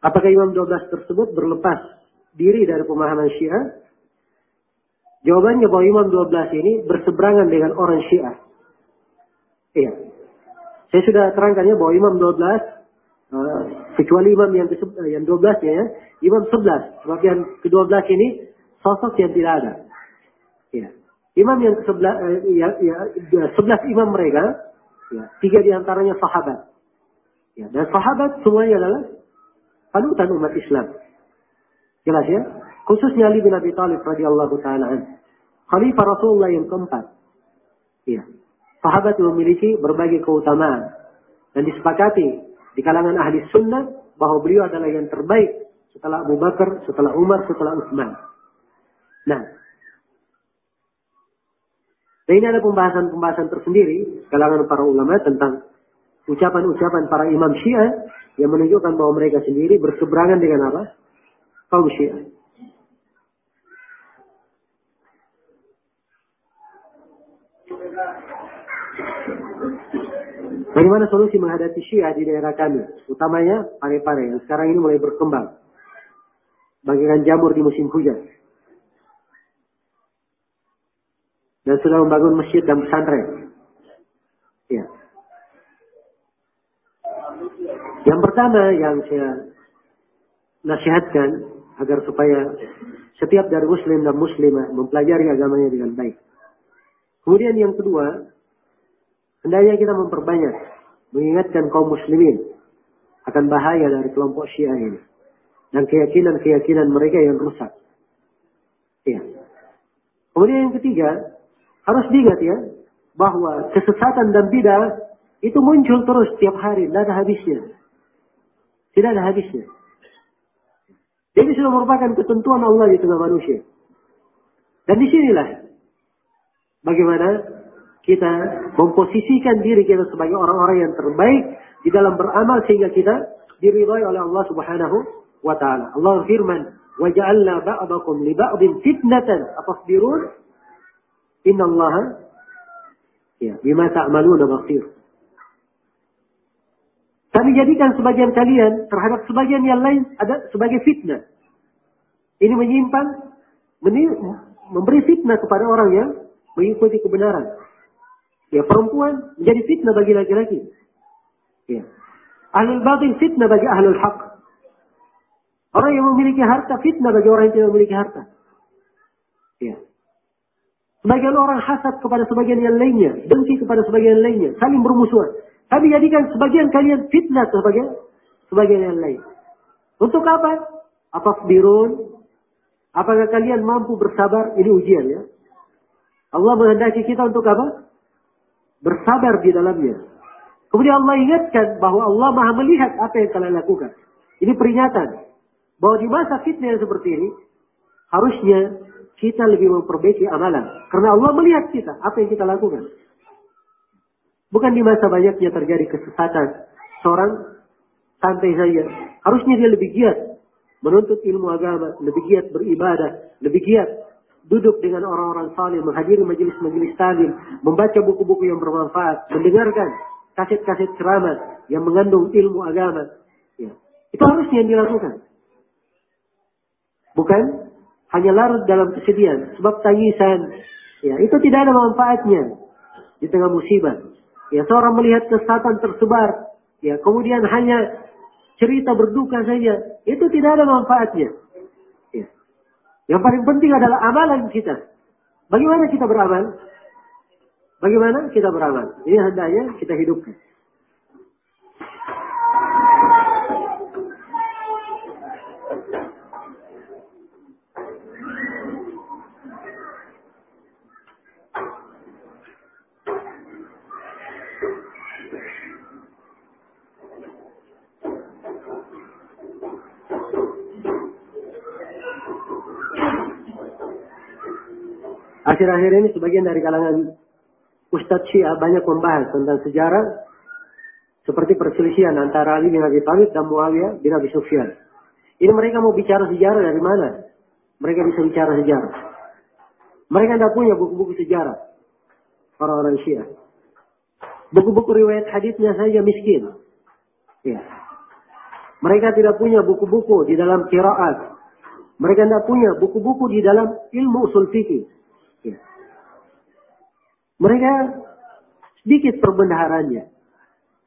Apakah imam 12 tersebut berlepas diri dari pemahaman Syiah? Jawabannya bahwa imam 12 ini berseberangan dengan orang Syiah. Iya. Saya sudah terangkannya bahwa imam 12 uh, eh, kecuali imam yang ke yang 12 ya, imam 11. Sebab yang ke-12 ini sosok yang tidak ada. Iya. Imam yang ke-11 uh, ya, ya, 11 imam mereka, ya, tiga di antaranya sahabat. Ya, dan sahabat semuanya adalah panutan umat Islam. Jelas ya? Khususnya Ali bin Abi Thalib radhiyallahu taala Khalifah Rasulullah yang keempat. Ya. Sahabat memiliki berbagai keutamaan dan disepakati di kalangan ahli sunnah bahwa beliau adalah yang terbaik setelah Abu Bakar, setelah Umar, setelah Utsman. Nah, dan ini ada pembahasan-pembahasan tersendiri kalangan para ulama tentang ucapan-ucapan para imam Syiah yang menunjukkan bahwa mereka sendiri berseberangan dengan apa? kaum Syiah. Bagaimana solusi menghadapi Syiah di daerah kami? Utamanya pare-pare yang sekarang ini mulai berkembang. Bagikan jamur di musim hujan. Dan sudah membangun masjid dan pesantren. Ya. Yang pertama yang saya nasihatkan agar supaya setiap dari muslim dan muslimah mempelajari agamanya dengan baik. Kemudian yang kedua, hendaknya kita memperbanyak mengingatkan kaum muslimin akan bahaya dari kelompok Syiah ini dan keyakinan-keyakinan mereka yang rusak. Ya. Kemudian yang ketiga, harus diingat ya bahwa kesesatan dan bidah itu muncul terus setiap hari, ada habisnya. Tidak ada habisnya. Ini sudah merupakan ketentuan Allah di tengah manusia. Dan di sinilah bagaimana kita memposisikan diri kita sebagai orang-orang yang terbaik di dalam beramal sehingga kita diridhai oleh Allah Subhanahu wa taala. Allah firman, "Wa ja'alna ba'dakum li ba'din fitnatan atasbirun?" Inna Allah ya, bima ta'maluna basir. Kami jadikan sebagian kalian terhadap sebagian yang lain ada sebagai fitnah. Ini menyimpan, memberi fitnah kepada orang yang mengikuti kebenaran. Ya, perempuan menjadi fitnah bagi laki-laki. Ya. Ahlul batin fitnah bagi ahlul haq. Orang yang memiliki harta fitnah bagi orang yang tidak memiliki harta. Ya. Sebagian orang hasad kepada sebagian yang lainnya, dengki kepada sebagian yang lainnya, saling bermusuhan. Tapi jadikan sebagian kalian fitnah sebagai sebagian yang lain. Untuk apa? Apa birun? Apakah kalian mampu bersabar? Ini ujian ya. Allah menghendaki kita untuk apa? Bersabar di dalamnya. Kemudian Allah ingatkan bahwa Allah maha melihat apa yang kalian lakukan. Ini peringatan. Bahwa di masa fitnah yang seperti ini, harusnya kita lebih memperbaiki amalan. Karena Allah melihat kita, apa yang kita lakukan. Bukan di masa banyaknya terjadi kesesatan. Seorang santai saja. Harusnya dia lebih giat menuntut ilmu agama, lebih giat beribadah, lebih giat duduk dengan orang-orang saleh, menghadiri majelis-majelis talim, membaca buku-buku yang bermanfaat, mendengarkan kaset-kaset ceramah yang mengandung ilmu agama. Ya. Itu harusnya yang dilakukan. Bukan hanya larut dalam kesedihan, sebab tangisan. Ya, itu tidak ada manfaatnya di tengah musibah. Ya, seorang melihat kesesatan tersebar, ya, kemudian hanya cerita berduka saja, itu tidak ada manfaatnya. Ya. Yang paling penting adalah amalan kita. Bagaimana kita beramal? Bagaimana kita beramal? Ini hendaknya kita hidupkan. Akhir-akhir ini sebagian dari kalangan Ustadz Syiah banyak membahas tentang sejarah seperti perselisihan antara Ali bin Abi Thalib dan Muawiyah bin Abi Sufyan. Ini mereka mau bicara sejarah dari mana? Mereka bisa bicara sejarah. Mereka tidak punya buku-buku sejarah. Orang-orang Syiah. Buku-buku riwayat hadisnya saja miskin. Ya. Mereka tidak punya buku-buku di dalam kiraat. Mereka tidak punya buku-buku di dalam ilmu usul fikih. Ya. Mereka sedikit perbendaharannya.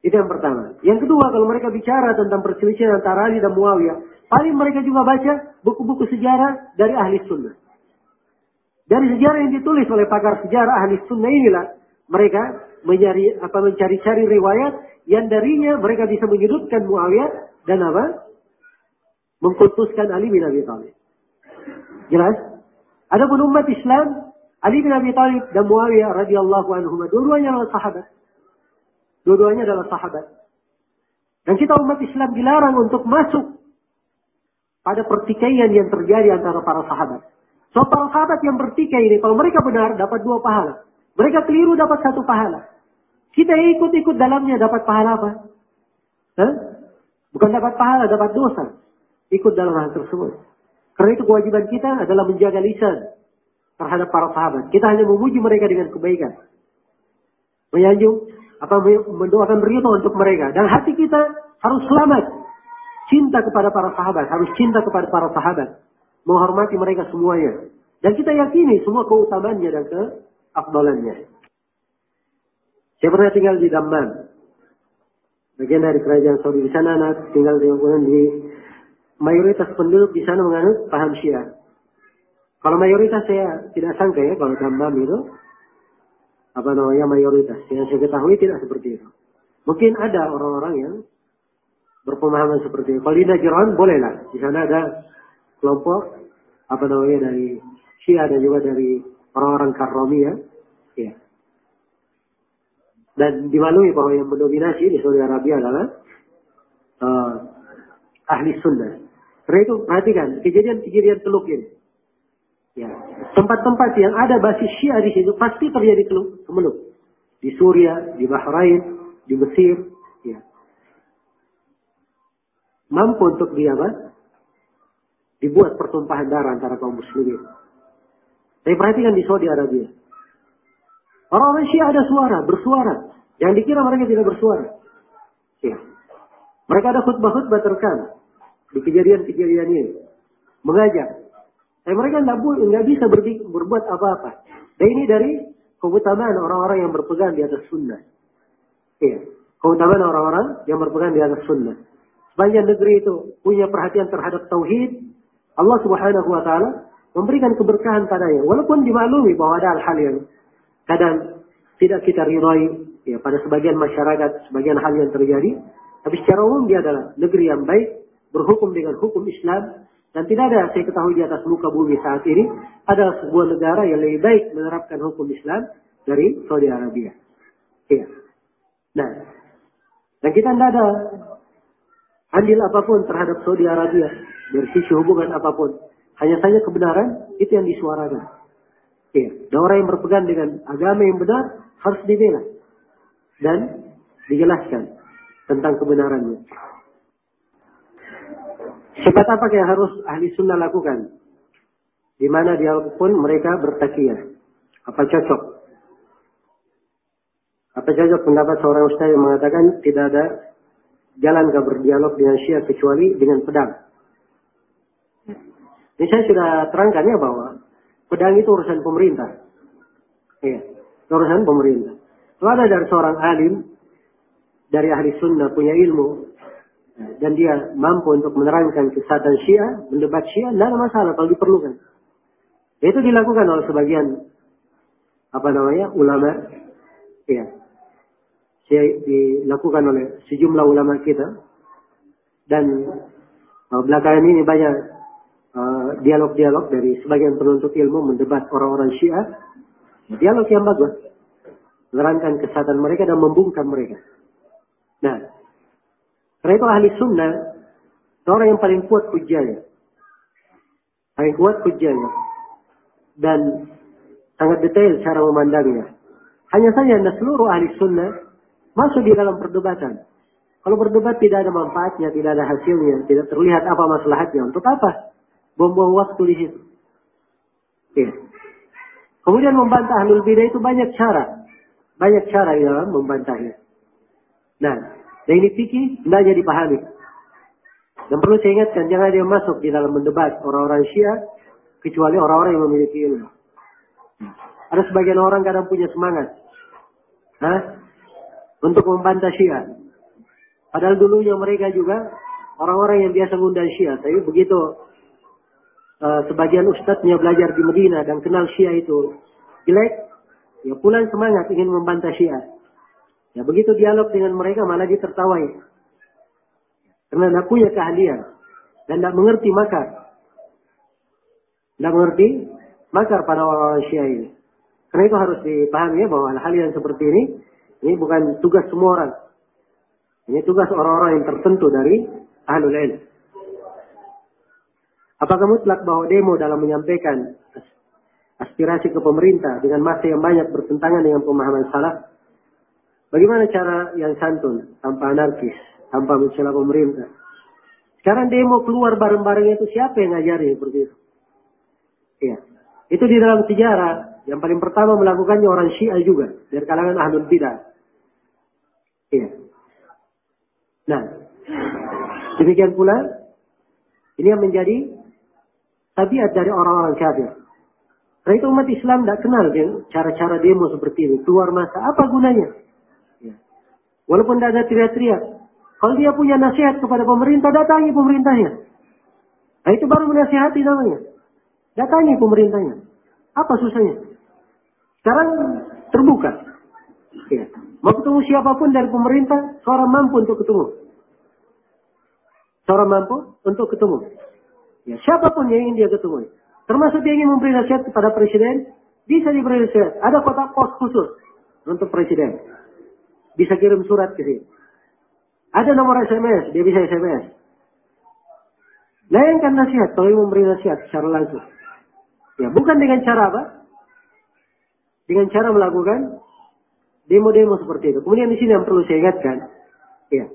Itu yang pertama. Yang kedua, kalau mereka bicara tentang perselisihan antara Ali dan Muawiyah, paling mereka juga baca buku-buku sejarah dari ahli sunnah. Dari sejarah yang ditulis oleh pakar sejarah ahli sunnah inilah mereka mencari apa mencari-cari riwayat yang darinya mereka bisa menyudutkan Muawiyah dan apa? Mengkultuskan Ali bin Abi Thalib. Jelas? Adapun umat Islam, Ali bin Abi Thalib dan Muawiyah radhiyallahu anhum dua-duanya adalah sahabat. Dua-duanya adalah sahabat. Dan kita umat Islam dilarang untuk masuk pada pertikaian yang terjadi antara para sahabat. So para sahabat yang bertikai ini, kalau mereka benar dapat dua pahala. Mereka keliru dapat satu pahala. Kita ikut-ikut dalamnya dapat pahala apa? Hah? Bukan dapat pahala, dapat dosa. Ikut dalam hal tersebut. Karena itu kewajiban kita adalah menjaga lisan terhadap para sahabat. Kita hanya memuji mereka dengan kebaikan. Menyanjung, apa mendoakan ridho untuk mereka. Dan hati kita harus selamat. Cinta kepada para sahabat. Harus cinta kepada para sahabat menghormati mereka semuanya. Dan kita yakini semua keutamaannya dan keafdalannya. Saya pernah tinggal di Dammam. Bagian dari kerajaan Saudi di sana anak tinggal di di mayoritas penduduk di sana menganut paham Syiah. Kalau mayoritas saya tidak sangka ya kalau Dammam itu apa namanya mayoritas. Yang saya ketahui tidak seperti itu. Mungkin ada orang-orang yang berpemahaman seperti itu. Kalau di Najran bolehlah. Di sana ada kelompok apa namanya dari Syiah dan juga dari orang-orang Karromi ya. ya. Dan dimaklumi bahwa yang mendominasi di Saudi Arabia adalah uh, ahli sunnah. Karena itu perhatikan kejadian-kejadian teluk ini. Ya, tempat-tempat yang ada basis Syiah di situ pasti terjadi kemeluk. Di Suria, di Bahrain, di Mesir, ya. Mampu untuk dia apa? dibuat pertumpahan darah antara kaum muslimin. Tapi perhatikan di Saudi Arabia. Orang-orang Syiah ada suara, bersuara. Yang dikira mereka tidak bersuara. Ya. Mereka ada khutbah-khutbah terekam di kejadian-kejadian ini. Mengajak. Tapi mereka tidak bisa berbuat apa-apa. Dan ini dari keutamaan orang-orang yang berpegang di atas sunnah. Ya. Keutamaan orang-orang yang berpegang di atas sunnah. Sepanjang negeri itu punya perhatian terhadap tauhid, Allah Subhanahu wa taala memberikan keberkahan padanya walaupun dimaklumi bahwa ada hal-hal yang kadang tidak kita ridhoi ya pada sebagian masyarakat sebagian hal yang terjadi tapi secara umum dia adalah negeri yang baik berhukum dengan hukum Islam dan tidak ada saya ketahui di atas muka bumi saat ini adalah sebuah negara yang lebih baik menerapkan hukum Islam dari Saudi Arabia. Ya. Nah, dan kita tidak ada andil apa pun terhadap Saudi Arabia dari sisi hubungan apa pun. Hanya saja kebenaran itu yang disuarakan. Ya, dan orang yang berpegang dengan agama yang benar harus dibela dan dijelaskan tentang kebenarannya. Sifat apa yang harus ahli sunnah lakukan? Di mana dia pun mereka bertakiyah. Apa cocok? Apa cocok pendapat seorang ustaz yang mengatakan tidak ada jalan ke berdialog dengan syiah kecuali dengan pedang. Ini saya sudah terangkan ya bahwa pedang itu urusan pemerintah. Iya, urusan pemerintah. Kalau ada dari seorang alim, dari ahli sunnah punya ilmu, dan dia mampu untuk menerangkan kesatuan syiah, mendebat syiah, tidak ada masalah kalau diperlukan. Itu dilakukan oleh sebagian apa namanya ulama, ya, dilakukan oleh sejumlah ulama kita, dan uh, belakangan ini banyak Eh, dialog-dialog dari sebagian penuntut ilmu mendebat orang-orang Syiah. Dialog yang bagus. Menerangkan kesadaran mereka dan membungkam mereka. Nah, karena itu ahli sunnah, orang yang paling kuat hujahnya. Paling kuat hujahnya. Dan sangat detail cara memandangnya. Hanya saja anda seluruh ahli sunnah masuk di dalam perdebatan. Kalau berdebat tidak ada manfaatnya, tidak ada hasilnya, tidak terlihat apa masalahnya. Untuk apa? buang-buang waktu di situ. Ya. Kemudian membantah ahlul bidah itu banyak cara. Banyak cara dalam membantahnya. Nah, dan ini fikih hendaknya dipahami. Dan perlu saya ingatkan, jangan ada yang masuk di dalam mendebat orang-orang Syiah, kecuali orang-orang yang memiliki ilmu. Ada sebagian orang kadang punya semangat. Hah? Untuk membantah Syiah. Padahal dulunya mereka juga orang-orang yang biasa mengundang Syiah. Tapi begitu uh, sebagian ustadznya belajar di Medina dan kenal Syiah itu jelek, ya pulang semangat ingin membantah Syiah. Ya begitu dialog dengan mereka malah ditertawai. Karena tidak punya keahlian. Dan tidak mengerti makar. Tidak mengerti makar pada orang-orang Syiah ini. Karena itu harus dipahami ya bahwa hal-hal yang seperti ini, ini bukan tugas semua orang. Ini tugas orang-orang yang tertentu dari ahlul ilm. Apakah mutlak bahwa demo dalam menyampaikan aspirasi ke pemerintah dengan masa yang banyak bertentangan dengan pemahaman salah? Bagaimana cara yang santun, tanpa anarkis? tanpa mencela pemerintah. Sekarang demo keluar bareng-bareng itu siapa yang ngajari seperti itu? Iya. Itu di dalam sejarah yang paling pertama melakukannya orang Syiah juga dari kalangan ahlul bidah. Iya. Nah, demikian pula ini yang menjadi tabiat dari orang-orang kafir. Karena itu umat Islam tidak kenal cara-cara demo seperti ini. Keluar masa, apa gunanya? Walaupun tidak ada teriak-teriak, kalau dia punya nasihat kepada pemerintah, datangi pemerintahnya. Nah itu baru menasihati namanya. Datangi pemerintahnya. Apa susahnya? Sekarang terbuka. Ya. Mau ketemu siapa pun dari pemerintah, seorang mampu untuk ketemu. Seorang mampu untuk ketemu. Ya, siapa pun yang ingin dia ketemu. Termasuk dia ingin memberi nasihat kepada presiden, bisa diberi nasihat. Ada kotak pos khusus untuk presiden. Bisa kirim surat ke sini. Ada nomor SMS, dia bisa SMS. Layangkan nasihat, kalau memberi nasihat secara langsung. Ya, bukan dengan cara apa? Dengan cara melakukan demo-demo seperti itu. Kemudian di sini yang perlu saya ingatkan, ya,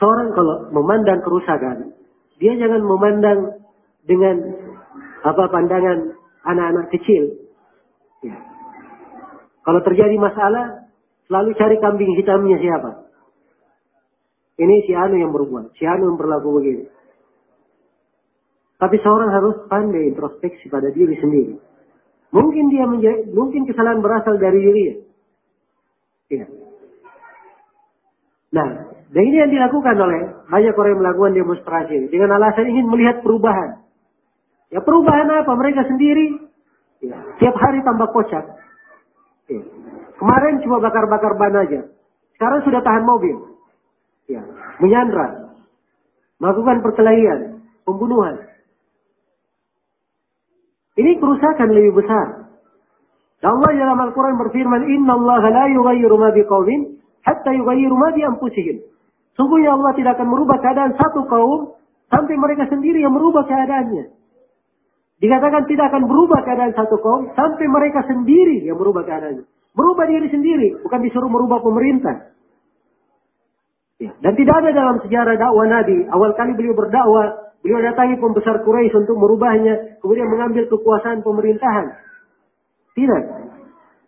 seorang kalau memandang kerusakan, dia jangan memandang dengan apa pandangan anak-anak kecil. Ya. Kalau terjadi masalah, selalu cari kambing hitamnya siapa. Ini si Anu yang berbuat, si Anu yang berlaku begini. Tapi seorang harus pandai introspeksi pada diri sendiri. Mungkin dia menjadi, mungkin kesalahan berasal dari dirinya. Ya. Nah, dan ini yang dilakukan oleh banyak orang yang melakukan demonstrasi dengan alasan ingin melihat perubahan. Ya perubahan apa? Mereka sendiri ya, tiap hari tambah kocak. Ya. Kemarin cuma bakar-bakar ban aja. Sekarang sudah tahan mobil ya, menyandra, melakukan perkelahian, pembunuhan. Ini kerusakan lebih besar. Dan Allah dalam Al-Quran berfirman, Inna Allah la yughayyiru ma biqawmin, hatta yughayyiru ma bi anfusihim. Sungguhnya Allah tidak akan merubah keadaan satu kaum, sampai mereka sendiri yang merubah keadaannya. Dikatakan tidak akan berubah keadaan satu kaum, sampai mereka sendiri yang merubah keadaannya. Merubah diri sendiri, bukan disuruh merubah pemerintah. Ya. Dan tidak ada dalam sejarah dakwah Nabi. Awal kali beliau berdakwah, beliau datangi pembesar Quraisy untuk merubahnya, kemudian mengambil kekuasaan pemerintahan. Tidak.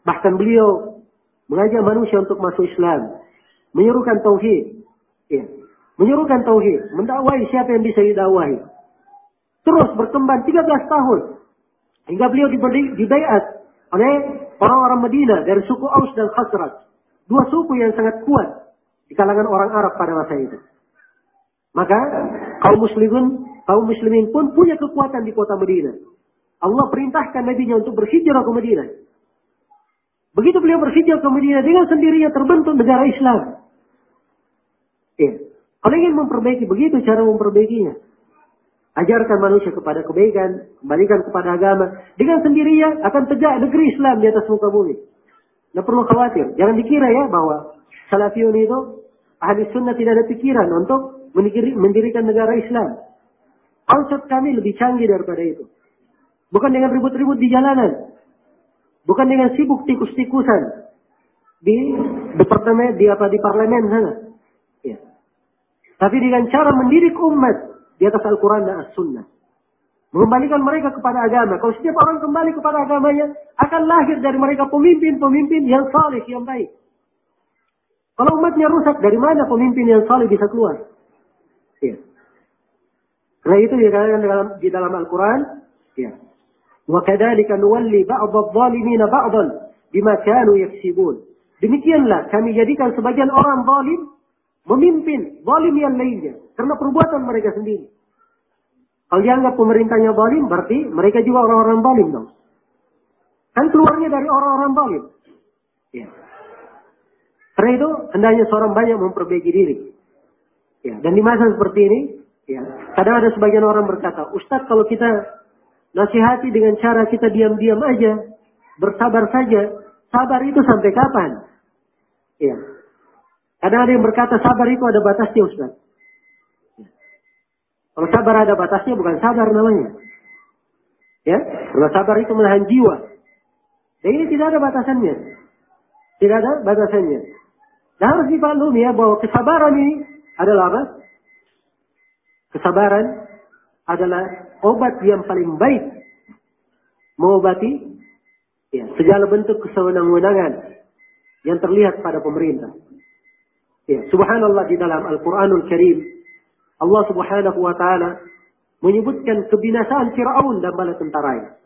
Bahkan beliau mengajak manusia untuk masuk Islam, menyuruhkan tauhid. Ya. Menyuruhkan tauhid, mendakwai siapa yang bisa didakwahi. Terus berkembang 13 tahun. Hingga beliau diberi, oleh orang-orang Madinah dari suku Aus dan Khazraj. Dua suku yang sangat kuat di kalangan orang Arab pada masa itu. Maka kaum muslimin, kaum muslimin pun punya kekuatan di kota Madinah. Allah perintahkan nabinya untuk berhijrah ke Madinah. Begitu beliau berhijrah ke Madinah dengan sendirinya terbentuk negara Islam. Ya. Kalau ingin memperbaiki begitu cara memperbaikinya. Ajarkan manusia kepada kebaikan, kembalikan kepada agama. Dengan sendirinya akan tegak negeri Islam di atas muka bumi. Tidak perlu khawatir. Jangan dikira ya bahwa Salafiyun itu ahli sunnah tidak ada pikiran untuk mendirikan negara Islam. Konsep kami lebih canggih daripada itu. Bukan dengan ribut-ribut di jalanan. Bukan dengan sibuk tikus-tikusan di departemen di apa di parlemen sana. Ya. Tapi dengan cara mendidik umat di atas Al-Quran dan As-Sunnah. Mengembalikan mereka kepada agama. Kalau setiap orang kembali kepada agamanya, akan lahir dari mereka pemimpin-pemimpin yang saleh, yang baik. Kalau umatnya rusak, dari mana pemimpin yang saleh bisa keluar? Ya. Setelah itu dikatakan dalam di dalam Al-Quran, ya. Kadzalika nuwalli ba'd adh-dhalimin ba'dan bima kanu yaksibun. Demikianlah kami jadikan sebagian orang zalim memimpin zalim yang lainnya karena perbuatan mereka sendiri. Kalau dianggap pemerintahnya zalim, berarti mereka juga orang-orang zalim dong. Kan keluarnya dari orang-orang zalim. Ya. Karena itu hendaknya seorang banyak memperbaiki diri. Ya, dan di masa seperti ini, ya, kadang ada sebagian orang berkata, Ustadz kalau kita nasihati dengan cara kita diam-diam aja, bersabar saja, sabar itu sampai kapan? Ya. Kadang ada yang berkata sabar itu ada batasnya Ustaz. Kalau sabar ada batasnya bukan sabar namanya. Ya, kalau sabar itu menahan jiwa. Dan ini tidak ada batasannya. Tidak ada batasannya. Dan harus dipaklumi ya bahwa kesabaran ini adalah apa? Kesabaran adalah obat yang paling baik mengobati ya, segala bentuk kesewenang-wenangan yang terlihat pada pemerintah. Ya, subhanallah di dalam Al-Quranul Karim, Allah subhanahu wa ta'ala menyebutkan kebinasaan Fir'aun dan bala tentaranya.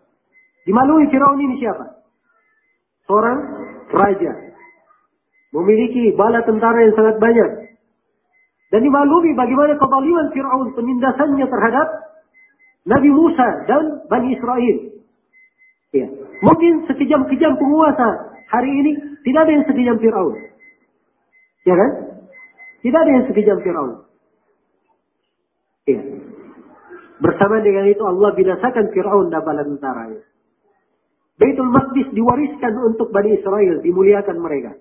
Dimalui Fir'aun ini siapa? Seorang raja memiliki bala tentara yang sangat banyak. Dan dimaklumi bagaimana kezaliman Fir'aun penindasannya terhadap Nabi Musa dan Bani Israel. Ya. Mungkin sekejam-kejam penguasa hari ini tidak ada yang sekejam Fir'aun. Ya kan? Tidak ada yang sekejam Fir'aun. Ya. Bersama dengan itu Allah binasakan Fir'aun dan bala tentaranya. Baitul Maqdis diwariskan untuk Bani Israel, dimuliakan mereka.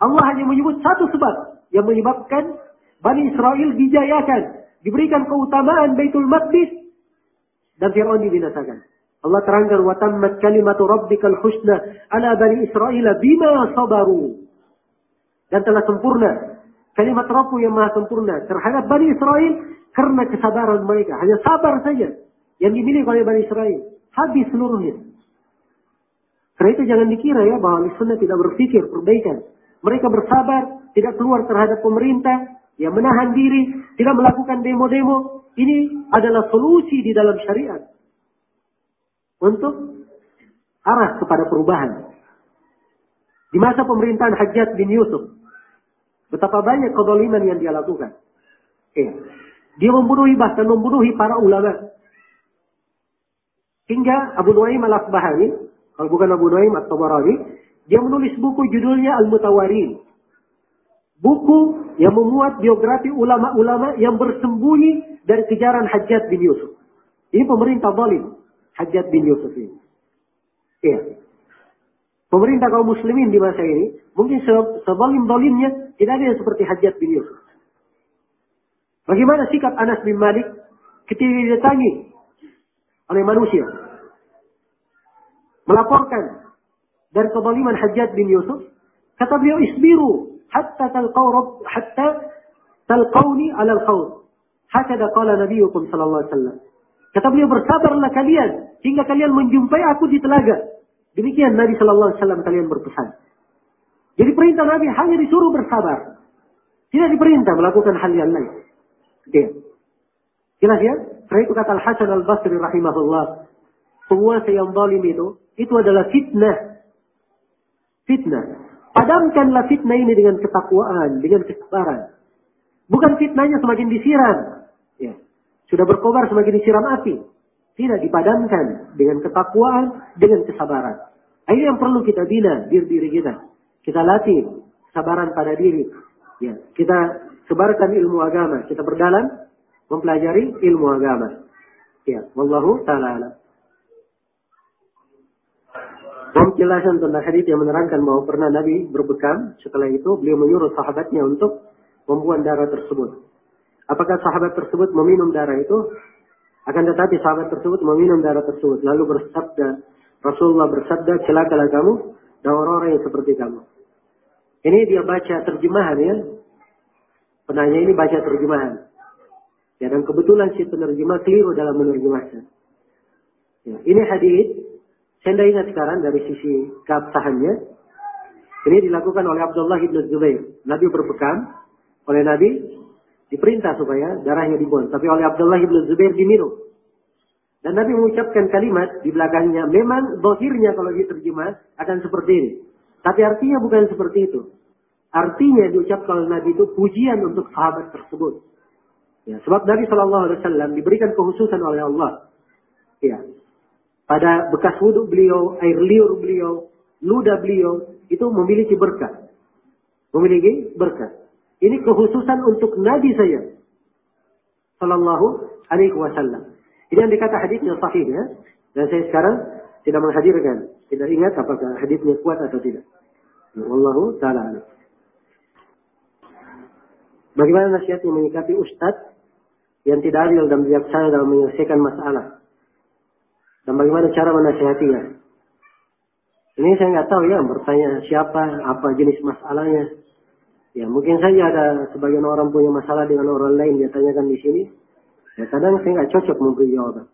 Allah hanya menyebut satu sebab yang menyebabkan Bani Israel dijayakan, diberikan keutamaan Baitul Maqdis dan Fir'aun dibinasakan. Allah terangkan wa tammat kalimatu rabbikal husna ala bani Israel bima sabaru. Dan telah sempurna kalimat Rabbu yang maha sempurna terhadap Bani Israel karena kesabaran mereka. Hanya sabar saja yang dimiliki oleh Bani Israel. Habis seluruhnya. Karena itu jangan dikira ya bahwa Sunnah tidak berpikir perbaikan. Mereka bersabar, tidak keluar terhadap pemerintah, yang menahan diri, tidak melakukan demo-demo. Ini adalah solusi di dalam syariat. Untuk arah kepada perubahan. Di masa pemerintahan Hajjat bin Yusuf. Betapa banyak kedoliman yang dia lakukan. Ya. Dia membunuhi bahkan membunuhi para ulama. Hingga Abu Nuaim al-Asbahani, kalau bukan Abu Nuaim atau Barawi, dia menulis buku judulnya Al-Mutawarin. Buku yang memuat biografi ulama-ulama yang bersembunyi dari kejaran Hajjat bin Yusuf. Ini pemerintah zalim. Hajjat bin Yusuf ini. Iya. Pemerintah kaum muslimin di masa ini, mungkin sezalim-zalimnya tidak ada yang seperti Hajjat bin Yusuf. Bagaimana sikap Anas bin Malik ketika didatangi oleh manusia? Melaporkan dan kezaliman Hajjaj bin Yusuf, kata beliau isbiru hatta talqaw hatta talqawni ala al-khawd. Hakada qala nabiyukum sallallahu alaihi. Kata beliau bersabarlah kalian hingga kalian menjumpai aku di telaga. Demikian Nabi sallallahu alaihi wasallam kalian berpesan. Jadi perintah Nabi hanya disuruh bersabar. Tidak diperintah melakukan hal yang lain. Ya. Jelas ya? Karena itu kata Al-Hasan Al-Basri rahimahullah. Penguasa yang zalim itu, itu adalah fitnah fitnah. Padamkanlah fitnah ini dengan ketakwaan, dengan kesabaran. Bukan fitnahnya semakin disiram. Ya. Sudah berkobar semakin disiram api. Tidak dipadamkan dengan ketakwaan, dengan kesabaran. Ini yang perlu kita bina diri diri kita. Kita latih kesabaran pada diri. Ya, kita sebarkan ilmu agama. Kita berdalam mempelajari ilmu agama. Ya, wallahu taala penjelasan tentang hadis yang menerangkan bahwa pernah Nabi berbekam, setelah itu beliau menyuruh sahabatnya untuk membuang darah tersebut. Apakah sahabat tersebut meminum darah itu? Akan tetapi sahabat tersebut meminum darah tersebut. Lalu bersabda, Rasulullah bersabda, celakalah kamu dan orang-orang yang seperti kamu. Ini dia baca terjemahan ya. Penanya ini baca terjemahan. Ya, dan kebetulan si penerjemah keliru dalam menerjemahnya. Ya, ini hadis saya tidak ingat sekarang dari sisi keabsahannya. Ini dilakukan oleh Abdullah ibn Zubair. Nabi berbekam oleh Nabi diperintah supaya darahnya dibuang. Tapi oleh Abdullah bin Zubair diminum. Dan Nabi mengucapkan kalimat di belakangnya, memang dohirnya kalau diterjemah akan seperti ini. Tapi artinya bukan seperti itu. Artinya diucapkan oleh Nabi itu pujian untuk sahabat tersebut. Ya, sebab Nabi Shallallahu Alaihi Wasallam diberikan kekhususan oleh Allah. Ya, pada bekas wudhu beliau, air liur beliau, ludah beliau itu memiliki berkah. Memiliki berkah. Ini kekhususan untuk Nabi saya. Sallallahu alaihi wasallam. Ini yang dikata hadisnya sahih ya. Dan saya sekarang tidak menghadirkan. Tidak ingat apakah hadisnya kuat atau tidak. Wallahu ta'ala Bagaimana nasihatnya menyikapi ustadz yang tidak adil dan bijaksana dalam menyelesaikan masalah? Dan bagaimana cara menasihatinya? Ini saya nggak tahu ya, bertanya siapa, apa jenis masalahnya. Ya mungkin saja ada sebagian orang punya masalah dengan orang lain dia tanyakan di sini. Ya kadang saya nggak cocok memberi jawaban.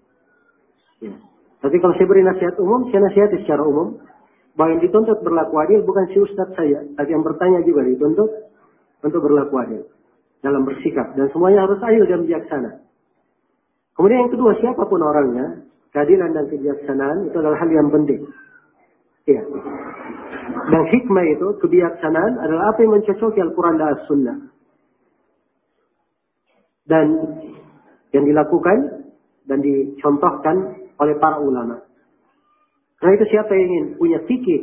Ya. Tapi kalau saya beri nasihat umum, saya nasihati secara umum. Bahwa yang dituntut berlaku adil bukan si ustadz saya. Tapi yang bertanya juga dituntut untuk berlaku adil. Dalam bersikap. Dan semuanya harus adil dan bijaksana. Kemudian yang kedua, siapa pun orangnya, keadilan dan kebijaksanaan itu adalah hal yang penting. Ya. Dan hikmah itu, kebijaksanaan adalah apa yang mencocoki Al-Quran dan As-Sunnah. Dan yang dilakukan dan dicontohkan oleh para ulama. Karena itu siapa yang ingin punya fikih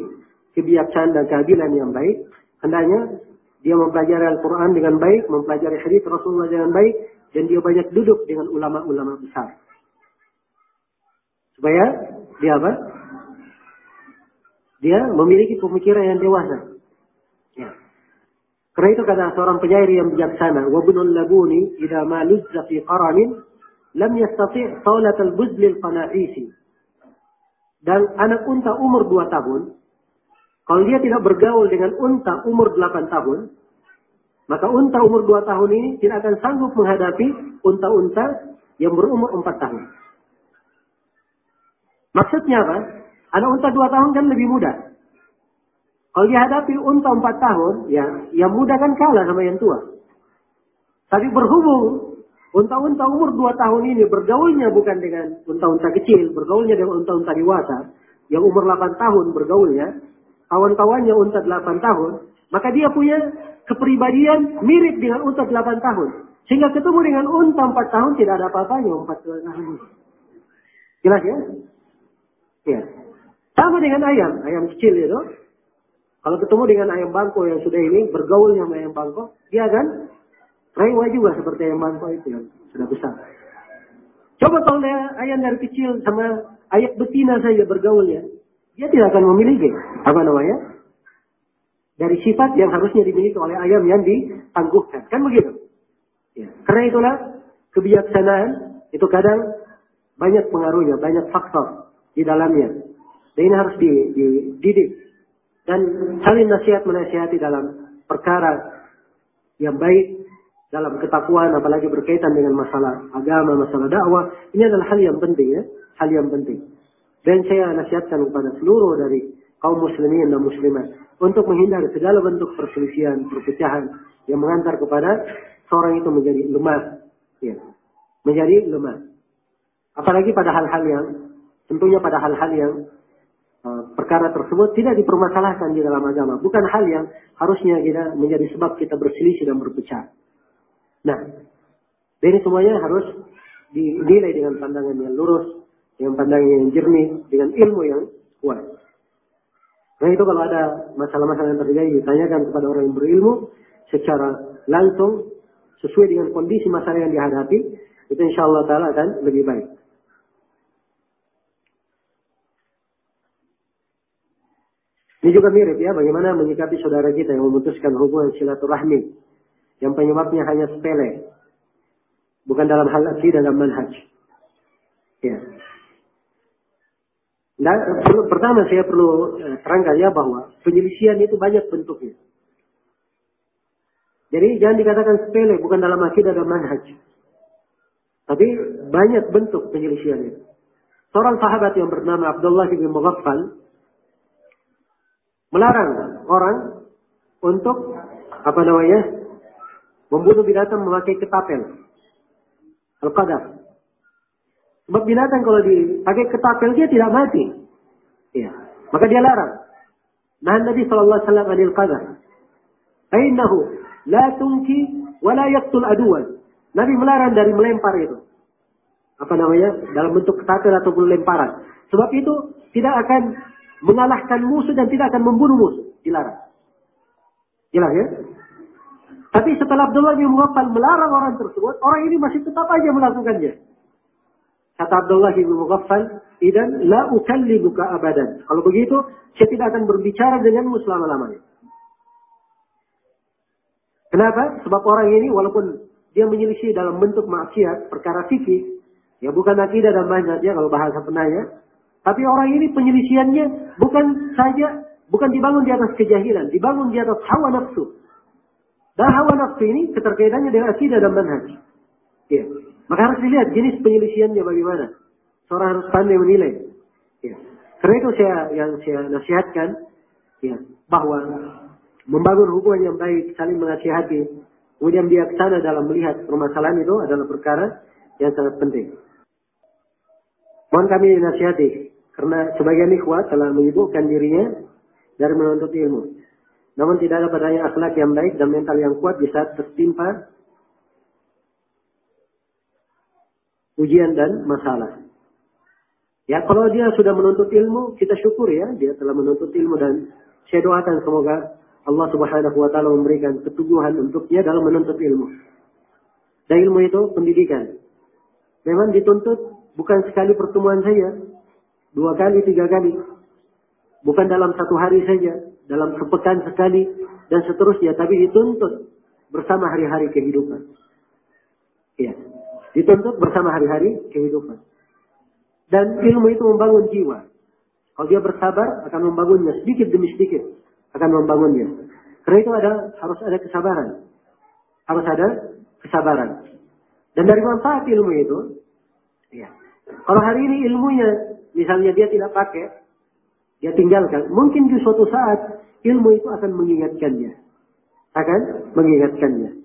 kebijaksanaan dan keadilan yang baik, hendaknya dia mempelajari Al-Quran dengan baik, mempelajari hadis Rasulullah dengan baik, dan dia banyak duduk dengan ulama-ulama besar. Supaya dia apa? Dia memiliki pemikiran yang dewasa. Ya. Karena itu kata seorang penyair yang bijaksana, "Wabnul labuni ma luzza fi qaranin lam yastati' tawlat al-buzl al-qana'isi." Dan anak unta umur dua tahun, kalau dia tidak bergaul dengan unta umur delapan tahun, maka unta umur dua tahun ini tidak akan sanggup menghadapi unta-unta yang berumur empat tahun. Maksudnya apa? Anak unta dua tahun kan lebih muda. Kalau dihadapi unta empat tahun, ya yang muda kan kalah sama yang tua. Tapi berhubung unta-unta umur dua tahun ini bergaulnya bukan dengan unta-unta kecil, bergaulnya dengan unta-unta dewasa, yang umur delapan tahun bergaulnya, kawan-kawannya unta delapan tahun, maka dia punya kepribadian mirip dengan unta delapan tahun. Sehingga ketemu dengan unta empat tahun tidak ada apa-apanya empat tahun. Jelas ya? Ya. Sama dengan ayam, ayam kecil itu. Kalau ketemu dengan ayam bangko yang sudah ini, bergaulnya sama ayam bangko, dia akan rewa juga seperti ayam bangko itu yang sudah besar. Coba kalau ayam dari kecil sama ayam betina saja bergaulnya, dia tidak akan memiliki apa namanya dari sifat yang harusnya dimiliki oleh ayam yang ditangguhkan. Kan begitu? Ya. Karena itulah kebijaksanaan itu kadang banyak pengaruhnya, banyak faktor di dalamnya. Dan ini harus dididik dan saling nasihat menasihati dalam perkara yang baik dalam ketakuan apalagi berkaitan dengan masalah agama, masalah dakwah, ini adalah hal yang penting ya, hal yang penting. Dan saya nasihatkan kepada seluruh dari kaum muslimin dan muslimat untuk menghindari segala bentuk perselisihan, perpecahan yang mengantar kepada seorang itu menjadi lemah, ya, menjadi lemah. Apalagi pada hal-hal yang tentunya pada hal-hal yang Eh, perkara tersebut tidak dipermasalahkan di dalam agama. Bukan hal yang harusnya kita menjadi sebab kita berselisih dan berpecah. Nah, ini semuanya harus dinilai dengan pandangan yang lurus, dengan pandangan yang jernih, dengan ilmu yang kuat. Nah itu kalau ada masalah-masalah yang terjadi ditanyakan kepada orang yang berilmu secara langsung sesuai dengan kondisi masalah yang dihadapi, itu insya Allah Taala akan lebih baik. Ini juga mirip ya, bagaimana menyikapi saudara kita yang memutuskan hubungan silaturahmi. Yang penyebabnya hanya sepele. Bukan dalam hal akidah dan manhaj. Ya. Nah, pertama saya perlu eh, terangkan ya bahwa penyelisian itu banyak bentuknya. Jadi jangan dikatakan sepele, bukan dalam akidah dan manhaj. Tapi banyak bentuk penyelisian itu. Seorang sahabat yang bernama Abdullah bin Mughaffal melarang orang untuk apa namanya Membunuh binatang memakai ketapel. Al-qadar. Sebab binatang kalau dipakai ketapel dia tidak mati. Ya. Maka dia larang. Nah Nabi sallallahu alaihi wasallam anil qadar. Fainnahu la tunki wa la yaqtul aduwan. Nabi melarang dari melempar itu. Apa namanya? Dalam bentuk ketapel ataupun lemparan. Sebab itu tidak akan mengalahkan musuh dan tidak akan membunuh musuh. Dilarang. Jelas ya? Tapi setelah Abdullah bin Mughaffal melarang orang tersebut, orang ini masih tetap aja melakukannya. Kata Abdullah bin Mughaffal, "Idan la ukallibuka abadan." Kalau begitu, saya tidak akan berbicara denganmu selama-lamanya. Kenapa? Sebab orang ini walaupun dia menyelisih dalam bentuk maksiat, perkara fikih, ya bukan akidah dan manhajnya kalau bahasa penanya, tapi orang ini penyelisiannya bukan saja bukan dibangun di atas kejahilan, dibangun di atas hawa nafsu. Dan hawa nafsu ini keterkaitannya dengan akidah dan manhaj. Ya. Maka harus dilihat jenis penyelisiannya bagaimana. Seorang harus pandai menilai. Ya. Karena itu saya yang saya nasihatkan ya, bahwa membangun hubungan yang baik, saling menasihati, kemudian bijaksana dalam melihat permasalahan itu adalah perkara yang sangat penting. Mohon kami nasihati, karena sebagian ikhwah telah menyibukkan dirinya dari menuntut ilmu. Namun tidak ada padanya akhlak yang baik dan mental yang kuat di saat tertimpa ujian dan masalah. Ya kalau dia sudah menuntut ilmu, kita syukur ya dia telah menuntut ilmu dan saya doakan semoga Allah Subhanahu wa taala memberikan keteguhan untuknya dalam menuntut ilmu. Dan ilmu itu pendidikan. Memang dituntut bukan sekali pertemuan saja, dua kali, tiga kali. Bukan dalam satu hari saja, dalam sepekan sekali dan seterusnya, tapi dituntut bersama hari-hari kehidupan. Ya, dituntut bersama hari-hari kehidupan. Dan ilmu itu membangun jiwa. Kalau dia bersabar akan membangunnya sedikit demi sedikit akan membangunnya. Karena itu ada harus ada kesabaran. Harus ada kesabaran. Dan dari manfaat ilmu itu, ya. Kalau hari ini ilmunya misalnya dia tidak pakai, dia tinggalkan. Mungkin di suatu saat ilmu itu akan mengingatkannya. Akan mengingatkannya.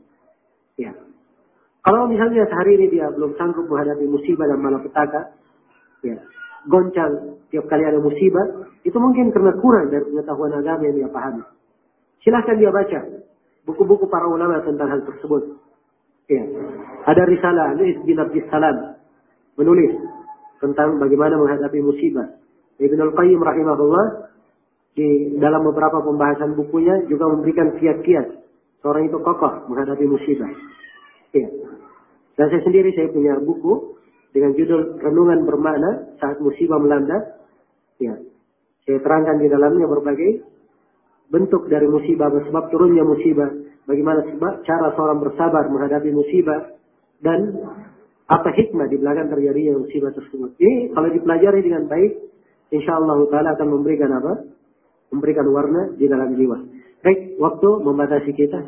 Ya. Kalau misalnya sehari ini dia belum sanggup menghadapi musibah dan malapetaka, ya, goncang tiap kali ada musibah, itu mungkin karena kurang dari pengetahuan agama yang dia pahami. Silahkan dia baca buku-buku para ulama tentang hal tersebut. Ya. Ada risalah Nuis bin Abdis Salam menulis tentang bagaimana menghadapi musibah. Ibn Al-Qayyim rahimahullah di dalam beberapa pembahasan bukunya juga memberikan kiat-kiat seorang itu kokoh menghadapi musibah. Ya. Dan saya sendiri saya punya buku dengan judul Renungan Bermakna Saat Musibah Melanda. Ya. Saya terangkan di dalamnya berbagai bentuk dari musibah, sebab turunnya musibah, bagaimana sebab cara seorang bersabar menghadapi musibah dan apa hikmah di belakang terjadinya musibah tersebut. Ini kalau dipelajari dengan baik, insya Allah Taala akan memberikan apa? Memberikan warna di dalam jiwa. Baik, waktu membatasi kita.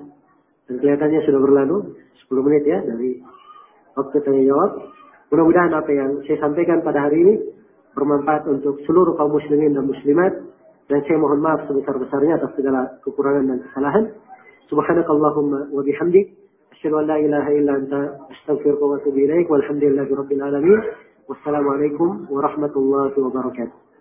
Dan kelihatannya sudah berlalu 10 menit ya dari waktu tanya jawab. Mudah-mudahan apa yang saya sampaikan pada hari ini bermanfaat untuk seluruh kaum muslimin dan muslimat. Dan saya mohon maaf sebesar-besarnya atas segala kekurangan dan kesalahan. Subhanakallahumma wa bihamdik. Asyhadu an la ilaha illa anta astaghfiruka wa atubu ilaik. Walhamdulillahi rabbil alamin. Wassalamualaikum warahmatullahi wabarakatuh.